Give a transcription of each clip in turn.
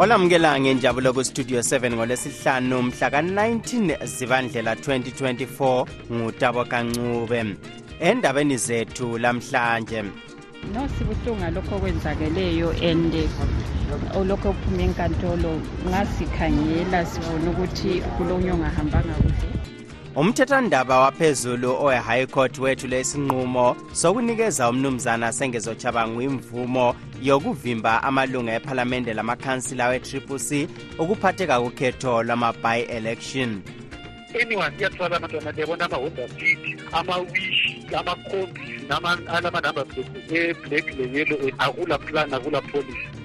olamukela ngenjabulo kustudio 7 ngolwesihlanu mhla ka-19 zibandlela 2024 ngutabo kancube endabeni zethu lamhlanje. No sibuhlungu ngalokho okwenzakeleyo and olokho ophuma enkantolo. Ngasikhangela sibona ukuthi kulonye ongahambanga kuhle umthethandaba waphezulu owe-high court wethu lesinqumo sokunikeza umnumzana sengezochabangu imvumo yokuvimba amalunga ephalamende lamakhansila we-triple c ukuphatheka kukhetho lwama-by-election. Anyone iyathwala abantwana ndiyabona ama-honda fit ama-wish ama-combis alama-number e-black le-yellow akula plan akula policy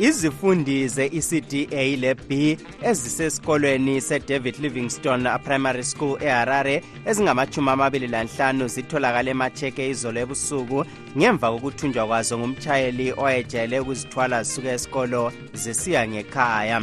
izifundi ze-ecda le-b ezisesikolweni sedavid livingstone primary school eharare ezingamachumi amabili lanhlanu zitholakale emacheke izolo ebusuku ngemva kokuthunjwa kwazo ngumtshayeli owayejayele ukuzithwala zisuka esikolo zisiya ngekhaya.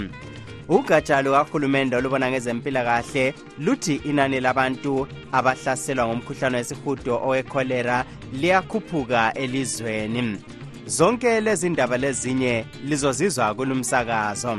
Ugatsha lukahulumende olubona ngezempilakahle luthi inani labantu abahlaselwa ngumkhuhlane wesihudo owekholera liyakhuphuka elizweni. Zonke lezi ndaba lezinye lizozizwa kulumsakazo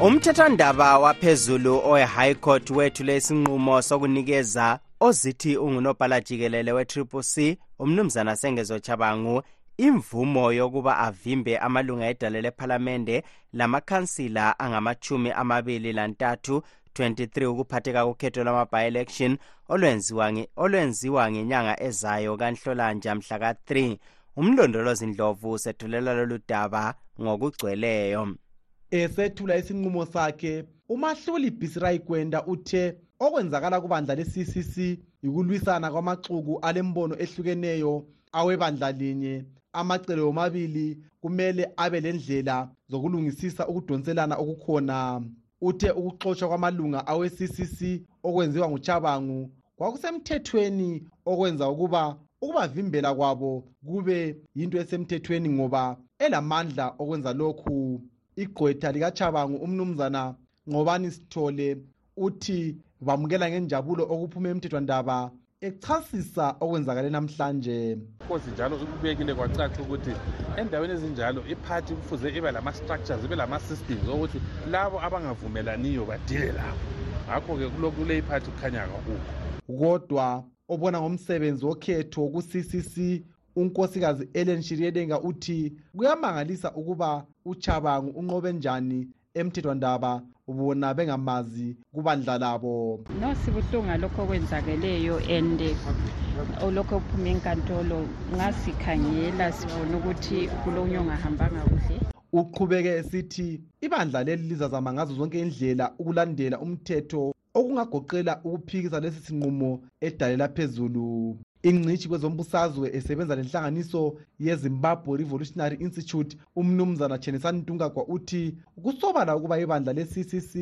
umthethandaba waphezulu owe-high court wethu lesinqumo sokunikeza ozithi ungunobhala jikelele we-triple c umnumzana sengezochabangu imvumo yokuba avimbe amalunga edale lephalamende lamakhansila angamachumi amabili lantathu 23 ukuphatheka kukhetho lwama-by-election olwenziwa ngenyanga ezayo kanhlolanja mhla ka-3 umlondolozi ndlovu sethulela lolu daba ngokugcweleyo. Esethula isinqumo sakhe umahluli bisirai gwenda uthe okwenzakala kubandla le-ccc yikulwisana kwamaxuku alembono ehlukeneyo awebandla linye. Amacele womabili kumele abe lendlela zokulungisisa ukudonselana okukhona. Uthe ukuxotshwa kwamalunga awe-ccc okwenziwa nguchabangu kwakusemthethweni okwenza ukuba ukubavimbela kwabo kube yinto esemthethweni ngoba elamandla okwenza lokhu. Igqwetha likachabangu umnumzana ngobani sithole uthi bamukela ngenjabulo okuphuma emthethwandaba echasisa okwenzakale namhlanje. Kosi njalo kubekile kwacaca ukuthi endaweni ezinjalo iphathi kufuze ibe lama-structures ibe lama-systems okuthi labo abangavumelaniyo badile labo ngakho-ke kule iphathi kukhanya kakukho kodwa obona ngomsebenzi wokhetho ku-ccc unkosikazi ellen shiriedenga uthi kuyamangalisa ukuba uchabangu unqobe njani emthethwandaba bona bengamazi kubandla labo no sibuhlungu ngalokho okwenzakeleyo and olokho ophuma enkantolo. Ngasikhangela sibona ukuthi kulonye ongahambanga kuhle. Uqhubeke esithi ibandla leli lizazama ngazo zonke indlela ukulandela umthetho okungagoqela ukuphikisa lesi sinqumo edalela phezulu. Ingcitshi kwezombusazwe esebenza lenhlanganiso yezimbabwe revolutionary institute umnumzana chenisani ntungagwa uthi kusobala ukuba ibandla le-ccc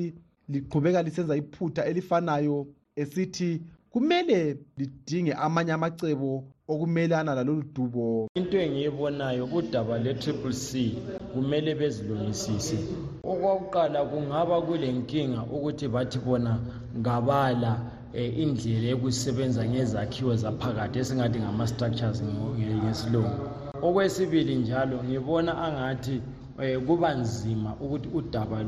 liqhubeka lisenza iphutha elifanayo esithi kumele lidinge amanye amacebo okumelana lalolu dubo. Into engiyibonayo kudaba le-triple c kumele bezilungisise. Okwakuqala kungaba kule nkinga ukuthi bathi bona ngabala indlela yokusebenza ngezakhiwo zaphakathi esingathi ngama-structures ngesilungu. Okwesibili njalo ngibona angathi um kuba nzima ukuthi udaba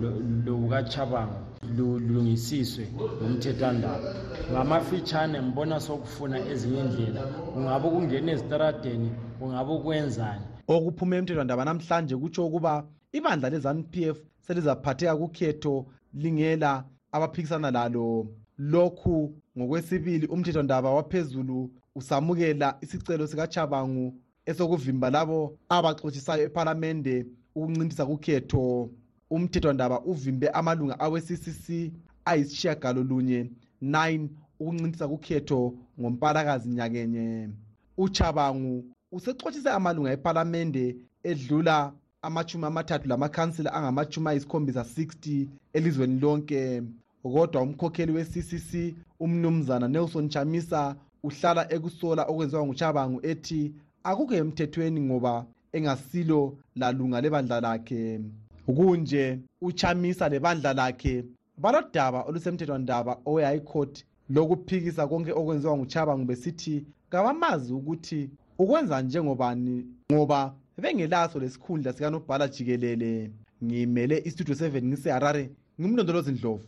lobukachabango lulungisiswe ngumthethwandaba ngamafitshane ngibona sokufuna ezinye indlela. Kungabe ukungena ezitaradeni kungabe ukwenzani okuphuma emthethwandaba namhlanje kutsho ukuba ibandla le-zanup f selizaphatheka kukhetho lingela abaphikisana lalo lokhu ngokwesibili umthethwandaba waphezulu usamukela isicelo sikachabangu esokuvimba labo abaxotshisayo ephalamende ukuncintisa kukhetho. Umthethwandaba uvimbe amalunga awe-ccc ayisishiyagalolunye 9 ukuncintisa kukhetho ngompalakazi nyakenye. Uchabangu usexotshise amalunga epalamende edlula amachumi amathathu lamakhansila angamachumi ayisikhombisa 60 elizweni lonke. Kodwa umkhokheli we-ccc umnumzana nelson chamisa uhlala ekusola okwenziwa nguchabangu ethi akukho emthethweni ngoba engasilo lalunga lebandla lakhe. Kunje uchamisa lebandla lakhe balodaba olusemthethwandaba owe-high court lokuphikisa konke okwenziwa nguchabangu besithi kabamazi ukuthi ukwenza njengobani ngoba bengelaso lesikhundla sikanobhala jikelele. Ngimele istudio 7 ngiseharare ngimlondolozi ndlovu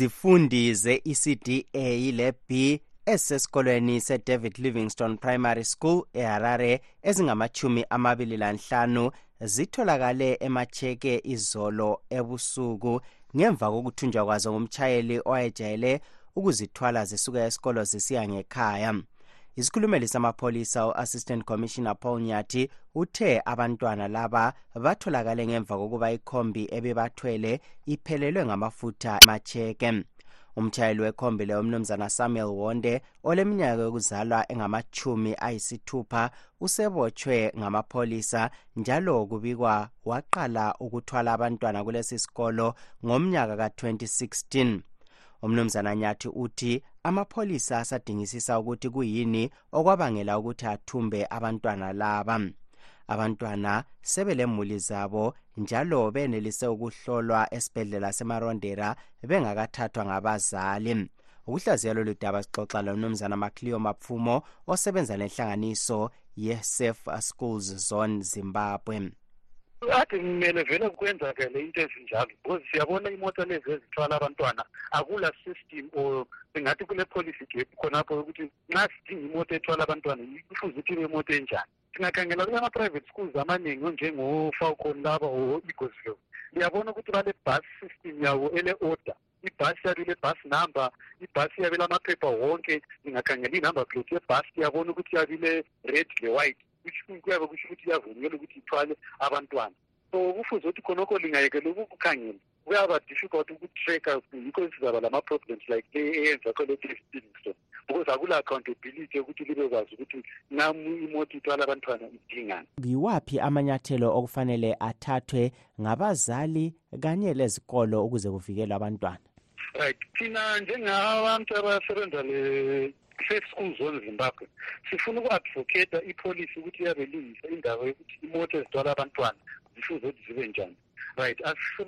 izifundi ze-ecda le-b esesikolweni se-david livingstone primary school eharare ezingamachumi amabili lanhlanu zitholakale emacheke izolo ebusuku. Ngemva kokuthunjwa kwazo ngumtshayeli owayejayele ukuzithwala zisuka esikolo zisiya ngekhaya. Isikhulumeli samapholisa u-assistant commissioner paul nyathi uthe abantwana laba batholakale ngemva kokuba ikhombi ebebathwele iphelelwe ngamafutha macheke umtshayeli wekhombi leyo umnumzana samuel wonde oleminyaka yokuzalwa engamachumi ayisithupha usebotshwe ngamapholisa njalo kubikwa waqala ukuthwala abantwana kulesi sikolo ngomnyaka ka-2016 umnumzana nyathi uthi amapholisa asadingisisa ukuthi kuyini okwabangela ukuthi athumbe abantwana laba. Abantwana sebelemuli zabo njalo benelise ukuhlolwa esibhedlela semarondera bengakathathwa ngabazali. Ukuhlaziya lolu daba sixoxa lomnumzana macleo mapfumo osebenza lenhlanganiso ye-safe schools zone zimbabwe. Ade kumele vele kwenzakele into ezinjalo because siyabona imoto lezi ezithwala abantwana akula system or singathi kule policy gap khonapho ukuthi nxa sidinga imoto ethwala abantwana kufuze ukuthi ibe imoto enjani. Singakhangela kule ma-private schools amaningi onjengo-falcon laba or eaglesville liyabona ukuthi bale-bus system yabo ele-order ibhasi yabe ile-bus number ibhasi yabe lamaphepha wonke. Ningakhangela i-number plate yebhasi liyabona ukuthi yabe ile-red le-white kuyabe kusho ukuthi iyavunyelwa ukuthi ithwale abantwana. So kufuze ukuthi khonokho lingayekela ukukukhangela kuyaba difficult ukutracker yikho sizaba lama-problems like le eyenza kole-david livingstone because akula accountability yokuthi libe kwazi ukuthi namu imoto ithwala abantwana idingani. Yiwaphi amanyathelo okufanele athathwe ngabazali kanye lezikolo ukuze kuvikelwe abantwana? Right. Thina njengabantu abasebenza safe school zone zimbabwe. Sifuna uku-advocata ipolicy ukuthi iyabe lungisa indawo yokuthi imoto ezithwala abantwana zifuze ukuthi zibe njani. Right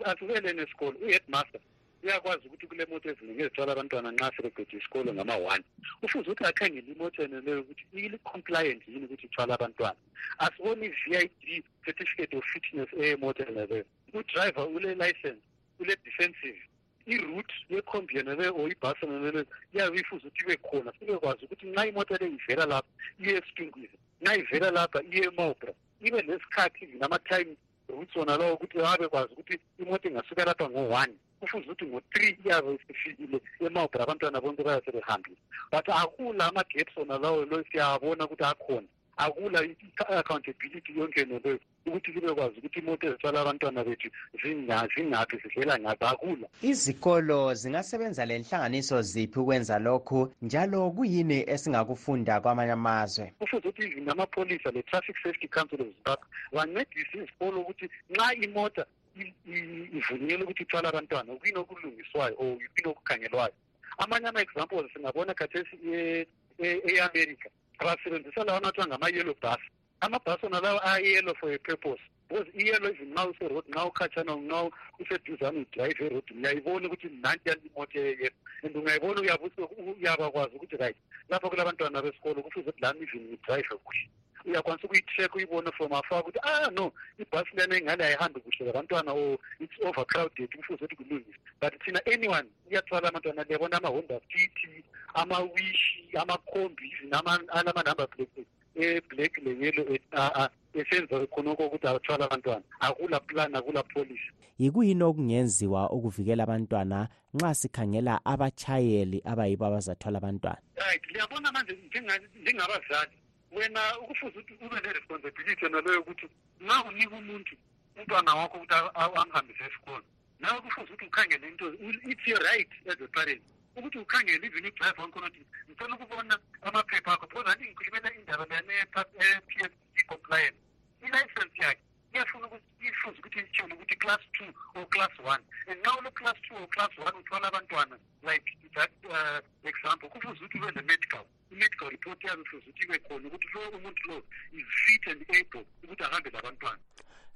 asibele nesikolo u-headmaster uyakwazi ukuthi kule moto eziningi ezithwala abantwana nxa sebeqede isikolo ngama-one ufuze ukuthi akhangele imoto yeneleyo ukuthi ili-compliant yini ukuthi ithwala abantwana. Asiboni i-v i d certificate of fitness eyemoto yeneleyo udriver ule-license ule-defensive i-route yekhombi yeneleyo or ibhasi yeneleyo iyabe ifuze ukuthi ibe khona sibekwazi ukuthi nxa imoto le ivela lapha iye esipingwize nxa ivela lapha iye emobra ibe lesikhathi nama-time routes wona lawo ukuthi abekwazi ukuthi imoto ingasuka lapha ngo-one kufuze ukuthi ngo-three iyabe isifikile emobra abantwana bonke bayabe sebehambile but akula ama-gaps wona lawo lo siyabona ukuthi akhona akula i-accountability yonke neleyo ukuthi libe kwazi ukuthi imoto ezithwala abantwana bethu zingaphi zidlela ngaphi akula izikolo zingasebenza lenhlanganiso ziphi ukwenza lokhu njalo kuyini esingakufunda kwamanye amazwe? Kufuze ukuthi even amapholisa le-traffic safety council of zimbabwe bancedise izikolo ukuthi nxa imota ivunyelwe ukuthi ithwala abantwana kuyini okulungiswayo or yini okukhangelwayo amanye ama-examples singabona khathesi e-america basebenzisa lawo anathiwa ngama-yellow bus amabhasi wona lawo ayellow for a purpose because iyellow even nxa userod nxa ukhatshana nxa useduzane udrayive erodi uyayibona ukuthi nantiyani imoto eyeyelo and ungayibona uyaba kwazi ukuthi right lapha kulabantwana besikolo kufuze ukuthi lami even ngidrayive kuhle. Uyakwanisa ukuyi-track uyibone from afar ukuthi ah no ibhasi lena ingane ayihambi kuhle labantwana or it's overcrowded kufuze ukuthi kulungise but thina anyone uyathwala abantwana liyabona ama-honda city ama-wishi amakhombi even alama-number plate e-black le-yellow esenza khonokho ukuthi athwala abantwana. Akula plan akula policy. Yikuyini okungenziwa ukuvikela abantwana nxa sikhangela abatshayeli abayibo abazathwala abantwana? Right liyabona manje njengabazali wena ukufuze ukuthi ube ne-responsibility naleyo ukuthi nxa unika umuntu umntwana wakho ukuthi amhambise esikolo nawe kufuze ukuthi ukhangele into it's your right as a parent. Ukuthi ukhangele even i-drive wankhona ukuthi ngicela ukubona amaphepha akho because anti ngikhulumela indaba lene-p s c compliance i-license yakhe iyafuna ukuthi ifuze ukuthi itshele ukuthi class two or class one. And nxa ulo-class two or class one uthwala abantwana like that uh, example kufuze ukuthi ube ne-medical. I-medical report yabe kufuze ukuthi ibe khona ukuthi lo umuntu lo is fit and able ukuthi ahambe labantwana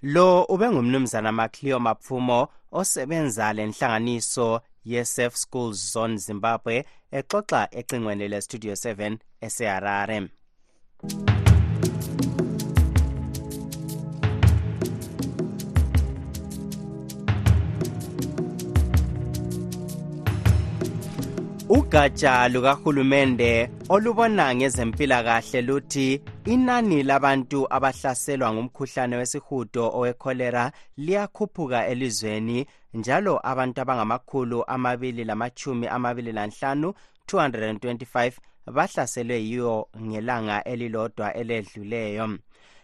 lo ube ngumnumzana macleo mapfumo osebenza lenhlanganiso ye-safe schools zone zimbabwe exoxa ecingweni le-studio 7 eseharare ugatsha lukahulumende olubona ngezempilakahle luthi inani labantu abahlaselwa ngumkhuhlane wesihudo owekholera liyakhuphuka elizweni njalo abantu abangamakhulu amabili lamatshumi amabili lanhlanu 225 bahlaselwe yiyo ngelanga elilodwa eledluleyo.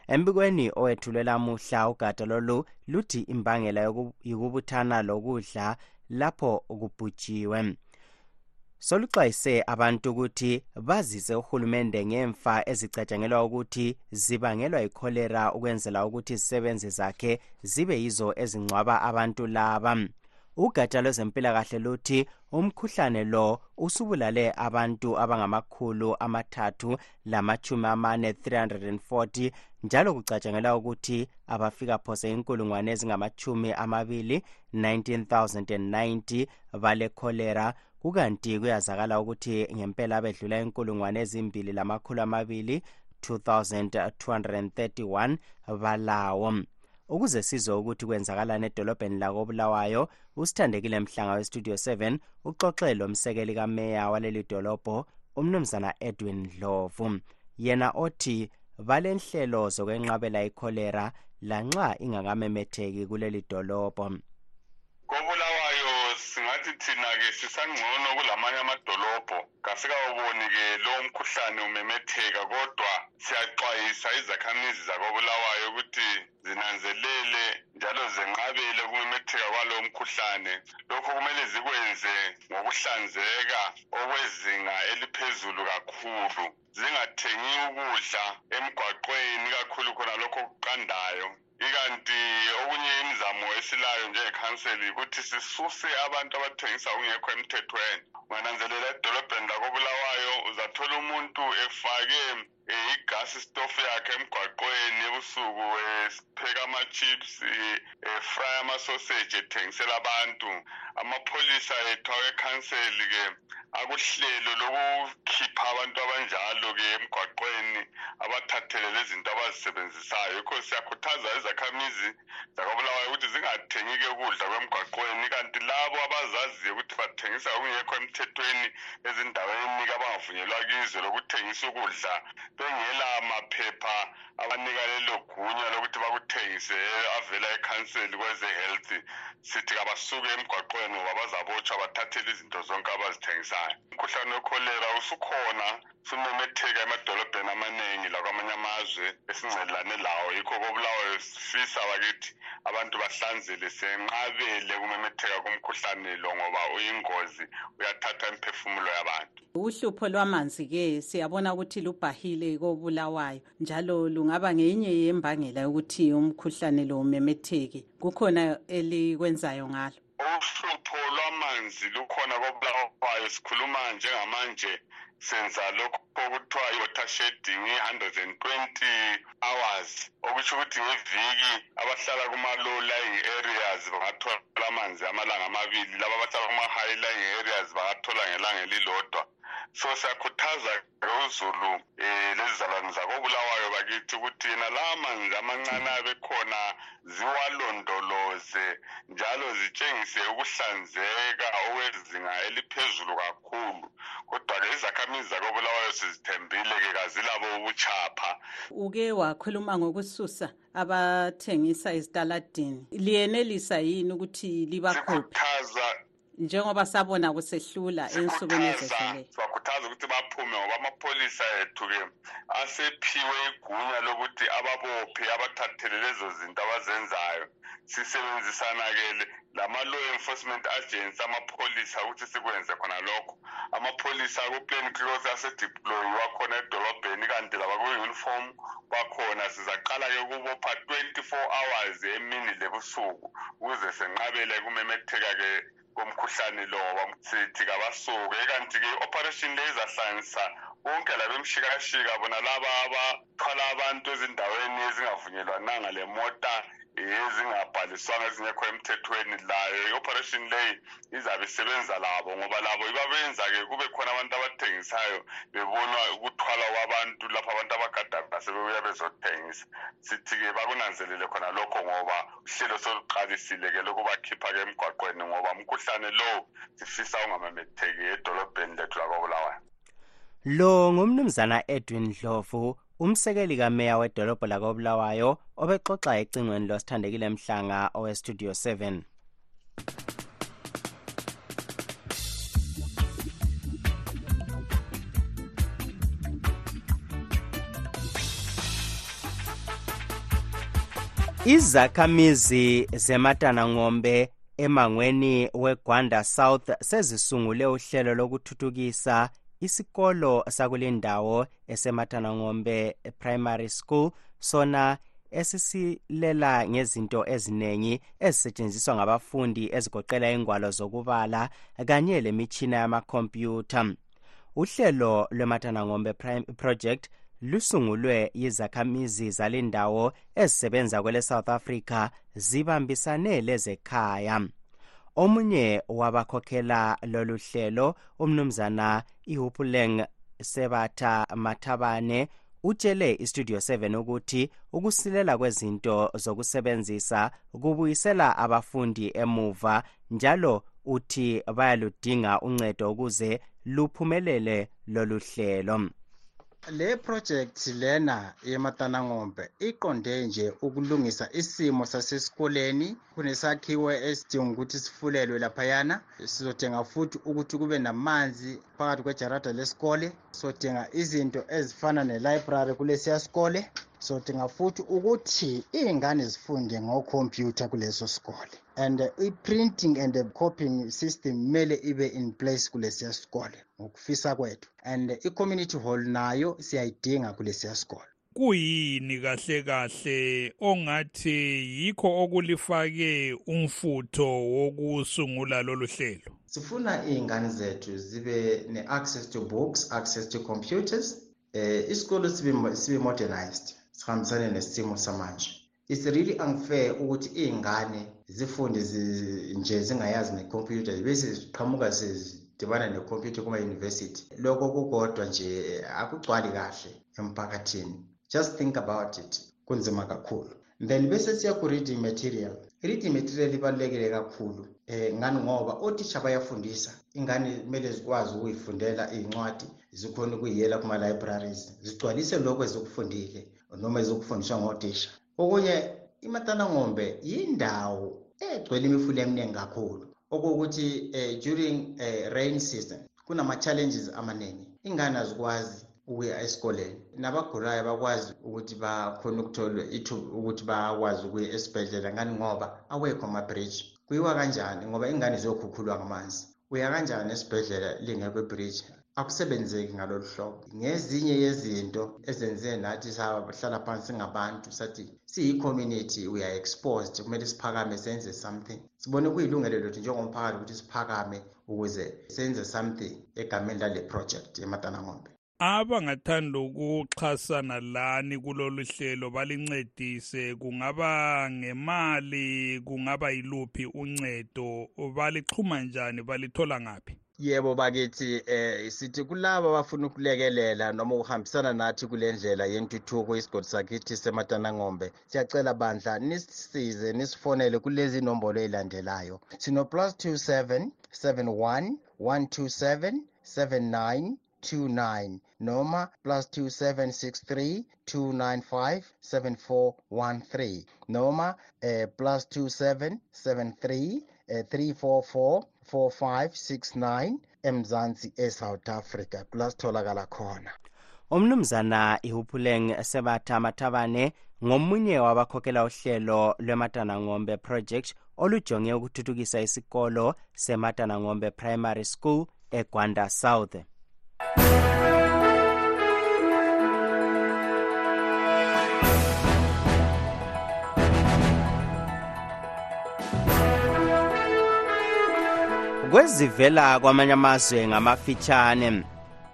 Embikweni owethulwe lamuhla ugada lolu luthi imbangela yikubuthana lokudla lapho kubhujiwe. Soluxwayise abantu ukuthi bazise uhulumende ngemfa ezicatshangelwa ukuthi zibangelwa yikholera ukwenzela ukuthi izisebenzi zakhe zibe yizo ezingcwaba abantu laba. Ugatsha lwezempilakahle luthi umkhuhlane lo usubulale abantu abangamakhulu amathathu lamachumi amane 340 njalo kucatshangelwa ukuthi abafika phose inkulungwane ezingamachumi amabili 19090 balekholera kukanti kuyazakala ukuthi ngempela abedlula inkulungwane ezimbili lamakhulu amabili 2231 balawo. Ukuze sizwe ukuthi kwenzakalani edolobheni lakobulawayo usithandekile mhlanga westudio 7 uxoxe lomsekeli kameya waleli dolobho umnumzana edwin dlovu yena othi balenhlelo zokwenqabela ikholera lanxa ingakamemetheki kuleli dolobho. Kobulawayo singathi thina-ke sisangcono kulamanye amadolobho. Kasikawuboni-ke lowo mkhuhlane umemetheka kodwa siyaxwayisa izakhamizi zakobulawayo ukuthi zinanzelele njalo zenqabele ukumemetheka kwalowo mkhuhlane. Lokho kumele zikwenze ngokuhlanzeka okwezinga eliphezulu kakhulu. Zingathengi ukudla emgwaqweni kakhulu khona lokho okuqandayo ikanti okunye imizamo esilayo njengekhanseli ukuthi sisuse abantu abathengisa okungekho emthethweni. Ungananzelela edolobheni lakobulawayo uzathola umuntu efake igasi stofu yakhe emgwaqweni ebusuku epheka ama-chips efrya amasoseji ethengisela abantu. Amapholisa ethu awekhanseli-ke akuhlelo lokukhipha abantu abanjalo-ke emgwaqweni abathathele lezinto abazisebenzisayo. Yikho siyakhuthaza izakhamizi zakobulawayo ukuthi zingathengi-ke ukudla kwemgwaqweni kanti labo abazaziyo ukuthi bathengisa okungekho emthethweni ezindaweni abangavunyelwa kizo lokuthengisa ukudla bengela maphepha abanika lelo gunya lokuthi bakuthengise avela ekhanseli kweze-health sithi kabasuke emgwaqweni ngoba bazabotshwa bathathele izinto zonke abazithengisayo. Umkhuhlane wekholera usukhona sumemetheka emadolobheni amaningi lakwamanye amazwe esingcelelane lawo. Yikho kobulawayo sifisa bakithi abantu bahlanzele senqabele kumemetheka kumkhuhlane lo ngoba uyingozi uyathatha imphefumulo yabantu. Uhlupho lwamanzi-ke siyabona ukuthi lubhahile kobulawayo njalo lungaba ngenye yembangela yokuthi umkhuhlane lo umemetheke. Kukhona elikwenzayo ngalo uhlupho lwamanzi lukhona kobulawayo. Sikhuluma njengamanje senza lokho okuthiwa i-water shedding i-hundred and twenty hours. Okusho ukuthi ngeviki abahlala kuma-low lying areas bangathola amanzi amalanga amabili. Laba abahlala kuma-high lying areas bangathola ngelanga elilodwa so siyakhuthaza uzulu um lezizalwane zakobulawayo bakithi ukuthi yena la manzi amancane abekhona ziwalondoloze njalo zitshengise ukuhlanzeka okwezinga eliphezulu kakhulu. Kodwa-ke izakhamizi zakobulawayo sizithembile-ke kazilabo ubuchapha. Uke wakhuluma ngokususa abathengisa ezitaladini. Liyenelisa yini ukuthi libakhuphe? Njengoba sabona kusehlula ensukwini ezedluleyo siyabakhuthaza ukuthi baphume ngoba amapholisa ethu-ke asephiwe igunya lokuthi ababophe abathathele lezo zinto abazenzayo. Sisebenzisana-ke lama-law enforcement agents amapholisa ukuthi sikwenze khona lokho. Amapholisa ku-plan clos asedeployiwa khona edolobheni kanti labakwi-uniform bakhona. Sizaqala-ke ukubopha 24 hours emini lebusuku ukuze senqabele kumemetheka-ke komkhuhlane lo sithi kabasuke kanti-ke i-operation le izahlanganisa bonke labemshikashika bona laba abathwala abantu ezindaweni ezingavunyelwananga le mota ezingabhaliswanga ezingekho emthethweni layo. I-operation leyi izabe isebenza labo ngoba labo ibabenza-ke kube khona abantu abathengisayo bebona ukuthwala kwabantu lapho abantu abagadaga sebebuya bezothengisa. Sithi-ke bakunanzelele khona lokho ngoba uhlelo soluqalisile-ke lokubakhipha-ke emgwaqweni ngoba umkhuhlane lowo sifisa ungamemetheki edolobheni lethu lakobulawayo lo ngumnumzana edwin dlovu umsekeli kameya wedolobho lakobulawayo obexoxa ecingweni losithandekile mhlanga owestudio 7 izakhamizi zematanangombe emangweni wegwanda south sezisungule uhlelo lokuthuthukisa isikolo sakulendawo esematana ng'ombe primary school sona esisilela ngezinto eziningi ezisetshenziswa ngabafundi ezigoqela ingwalo zokubala kanye lemitshina yamakhompyutha. Uhlelo lwematana ng'ombe project lusungulwe yizakhamizi zalendawo ezisebenza kwele South Africa zibambisane lezekhaya. Omunye wabakhokhela lolu hlelo umnumzana ihupuleng sebatha mathabane utshele istudio 7 ukuthi ukusilela kwezinto zokusebenzisa kubuyisela abafundi emuva njalo uthi bayaludinga uncedo ukuze luphumelele lolu hlelo. Le project lena yematanangombe iqonde nje ukulungisa isimo sasesikoleni. Kunesakhiwo esidinga ukuthi sifulelwe laphayana. Sizodinga futhi ukuthi kube namanzi phakathi kwejarada lesikole. Sizodinga izinto ezifana nelibrary kulesiya sikole. Sizodinga futhi ukuthi iy'ngane zifunde ngokhompyutha kuleso sikole. And i-printing and the copying system kumele ibe in place kulesiya sikole. Ngokufisa kwethu and i-community hall nayo siyayidinga kulesiya sikole. Kuyini kahle kahle ongathi yikho okulifake umfutho wokusungula lolu hlelo? Sifuna iy'ngane zethu zibe ne-access to books access to computers um isikolo sibe, sibe modernized sihambisane nesimo samanje. It's really unfair ukuthi iy'ngane zifunde nje zingayazi nekhompyutha bese ziqhamuka sezidibana nekhompyutha kuma-yunivesithi lokho kukodwa nje akugcwali kahle emphakathini. Just think about it kunzima kakhulu. Then bese siya ku-reading material. I-reading material ibalulekile kakhulu um ngani? Ngoba othisha bayafundisa ingane kumele zikwazi ukuyifundela iy'ncwadi zikhona ukuyiyela kuma-libraries zigcwalise lokho ezikufundile noma ezokufundiswa ngotisha okunye imatanangombe yindawo egcwele imifula eminingi kakhulu okokuthi um during uh, rain season kunama-challenges amaningi ingane azikwazi ukuya esikoleni? Nabagulayo bakwazi ukuthi bakhona ukuthola ithuba ukuthi bakwazi ukuya esibhedlela ngani ngoba awekho ama-bridge. Kuyiwa kanjani? Ngoba ingane ziyokhukhulwa ngamanzi? Uya kanjani esibhedlela lingekho ibridge akusebenzeki ngalolu hlobo. Ngezinye yezinto ezenze nathi sahlala phansi ngabantu sathi siyi-community we are exposed kumele siphakame senze something. Sibone kuyilungelo lethu njengomphakathi ukuthi siphakame ukuze senze something egameni lale project yematanangombe. Abangathanda ukuxhasana lani kulolu hlelo balincedise. Kungaba ngemali kungaba yiluphi uncedo balixhuma njani balithola ngaphi? Yebo bakithi eh sithi kulabo abafuna ukulekelela noma ukuhambisana nathi kule ndlela yentuthuko isigodi sakithi sematanangombe siyacela bandla nisisize nisifonele kulezi nombolo ezilandelayo sino plus 27 71 127 79 29 noma plus 2763 295 7413 noma eh, plus 2773 uh, 344 4569 emzansi esouth africa kulasitholakala khona. Umnumzana ihuphuleng sebatha mathabane ngomunye wabakhokhela uhlelo lwematanangombe project olujonge ukuthuthukisa isikolo sematanangombe primary school egwanda south kwezivela kwamanye amazwe ngamafitshane.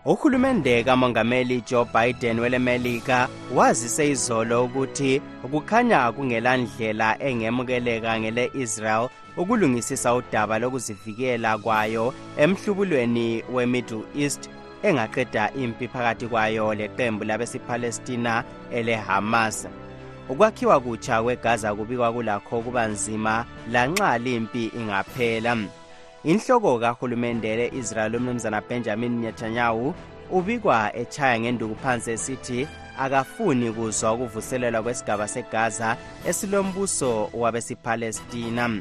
Uhulumende kamongameli joe biden welemelika wazise izolo ukuthi kukhanya kungelandlela engemukeleka ngele-israel ukulungisisa udaba lokuzivikela kwayo emhlubulweni we-middle east engaqeda impi phakathi kwayo leqembu labesiphalestina elehamas. Ukwakhiwa kutsha kwegaza kubikwa kulakho kuba nzima lanxa limpi ingaphela. Inhloko kahulumende le-israel umnumzana benjamin netanyahu ubikwa echaya ngenduku phansi esithi akafuni kuzwa ukuvuselelwa kwesigaba segaza esilombuso wabesiphalestina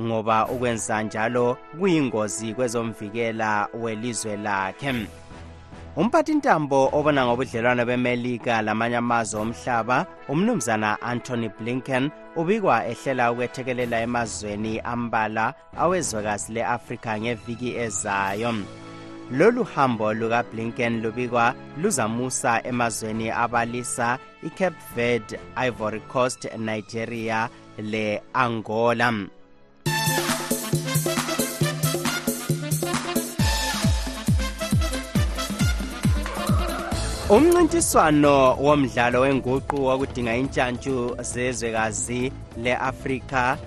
ngoba ukwenza njalo kuyingozi kwezomvikela welizwe lakhe. Umphathintambo obona ngobudlelwano bemelika lamanye amazwe omhlaba umnumzana anthony blinken ubikwa ehlela ukwethekelela emazweni ambala awezwekazi le-afrika ngeviki ezayo. Lolu hambo lukablinken lubikwa luzamusa emazweni abalisa icape verde ivory coast nigeria le-angola. Umncintiswano womdlalo wenguqu wokudinga intshantshu zezwekazi le-afrika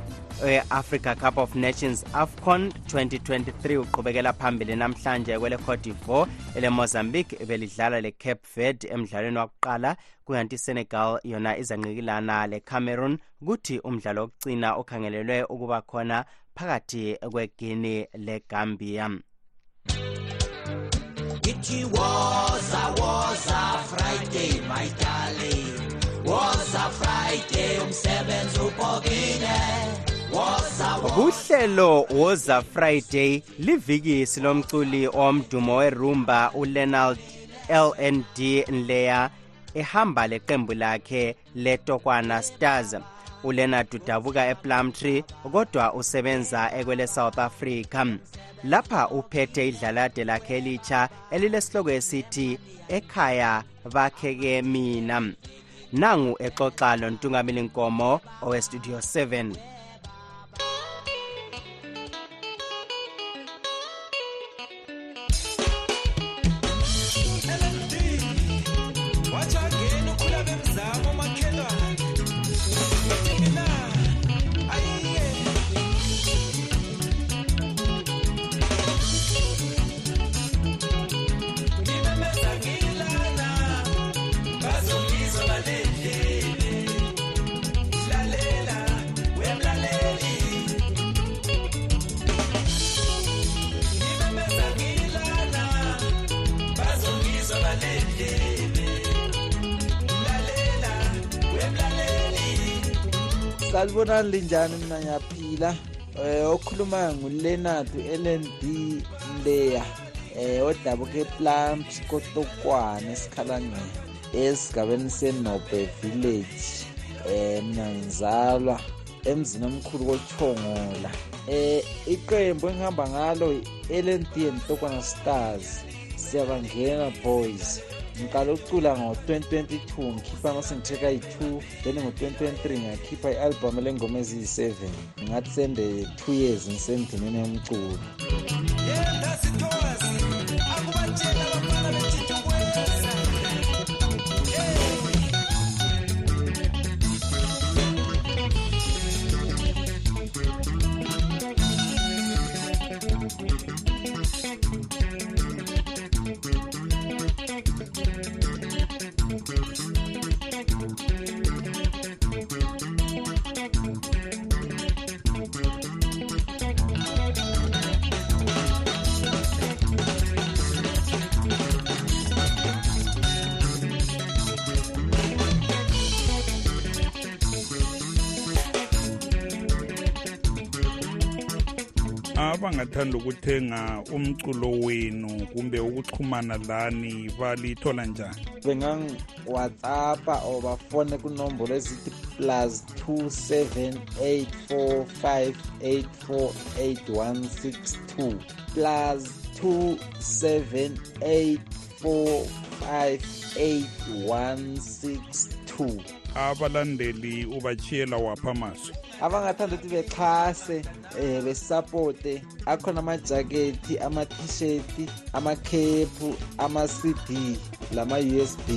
e-africa cup of nations afcon 2023 uqhubekela phambili namhlanje kwele-cote divoire ele-mozambique belidlala le-cape verde emdlalweni wakuqala kukanti isenegal yona izanqikilana le-cameroon kuthi umdlalo wokugcina okhangelelwe ukuba khona phakathi kwegini legambia Woza Friday my darling. Woza Friday kuhlelo livikisi lomculi omdumo werumba uleonard lnd nleya ehamba leqembu lakhe letokwana stars uleonard udabuka eplumtree kodwa usebenza ekwele south africa. Lapha uphethe idlalade lakhe elitsha elilesihloko esithi ekhaya bakheke mina. Nangu exoxa lontungameli nkomo owestudio 7 salibonani linjani mina ngiyaphila. Eh okhulumayo nguLeonard LND Leya eh odabuke Plums kotokwane esikhalangeni esigabeni senobe village. Eh mina ngizalwa emzini omkhulu kochongola eh iqembu engihamba ngalo i-LND and Tokwana Stars. Siyabangena boys ngiqala ukucula ngo-2022 ngikhipha amasingitrack ayi-2 then ngo-2023 ngakhipha i-albhamu lengoma eziyi-7 ngingathi sende 2 years ngisendimeni yomculo thank you abangathanda ukuthenga umculo wenu kumbe ukuxhumana lani balithola njani? Bengangi-whatsappa or bafone kunombolo ezithi plus 278458486162 plus 2784586162 abalandeli ubachiyela wapha amazwi abangathanda ukuthi bexhase um besapote. Akhona amajakethi ama-t-shirt amakhephu ama-cd lama-usb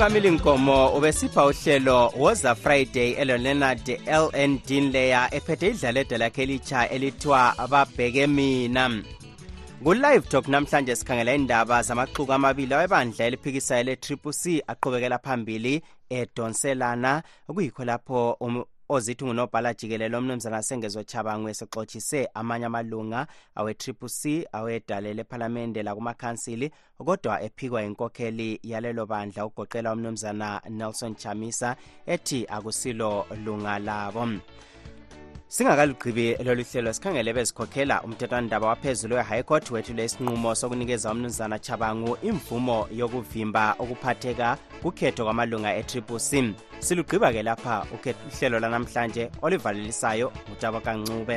umthungameli nkomo ubesipha uhlelo woza friday eleonard ln dinleya ephethe idlaledo lakhe elitsha elithiwa babheke mina. Ku-live talk namhlanje sikhangela indaba zamaxuku amabili awebandla eliphikisayo le-triple c aqhubekela phambili edonselana. Kuyikho lapho um, ozithi ngunobhala jikelelo umnumzana sengezo chabangwe sexotshise amanye amalunga awe-triple c awedalele ephalamende lakumakhansili kodwa ephikwa inkokheli yalelo bandla ugoqela umnumzana nelson chamisa ethi akusilo lunga labo. Singakalugqibi lolu hlelo sikhangele bezikhokhela umthethwandaba waphezulu we-high court wethule isinqumo sokunikeza umnumzana chabangu imvumo yokuvimba ukuphatheka kukhetho kwamalunga e-triple c. Silugqiba-ke lapha uhlelo lanamhlanje olivalelisayo ngutabokancube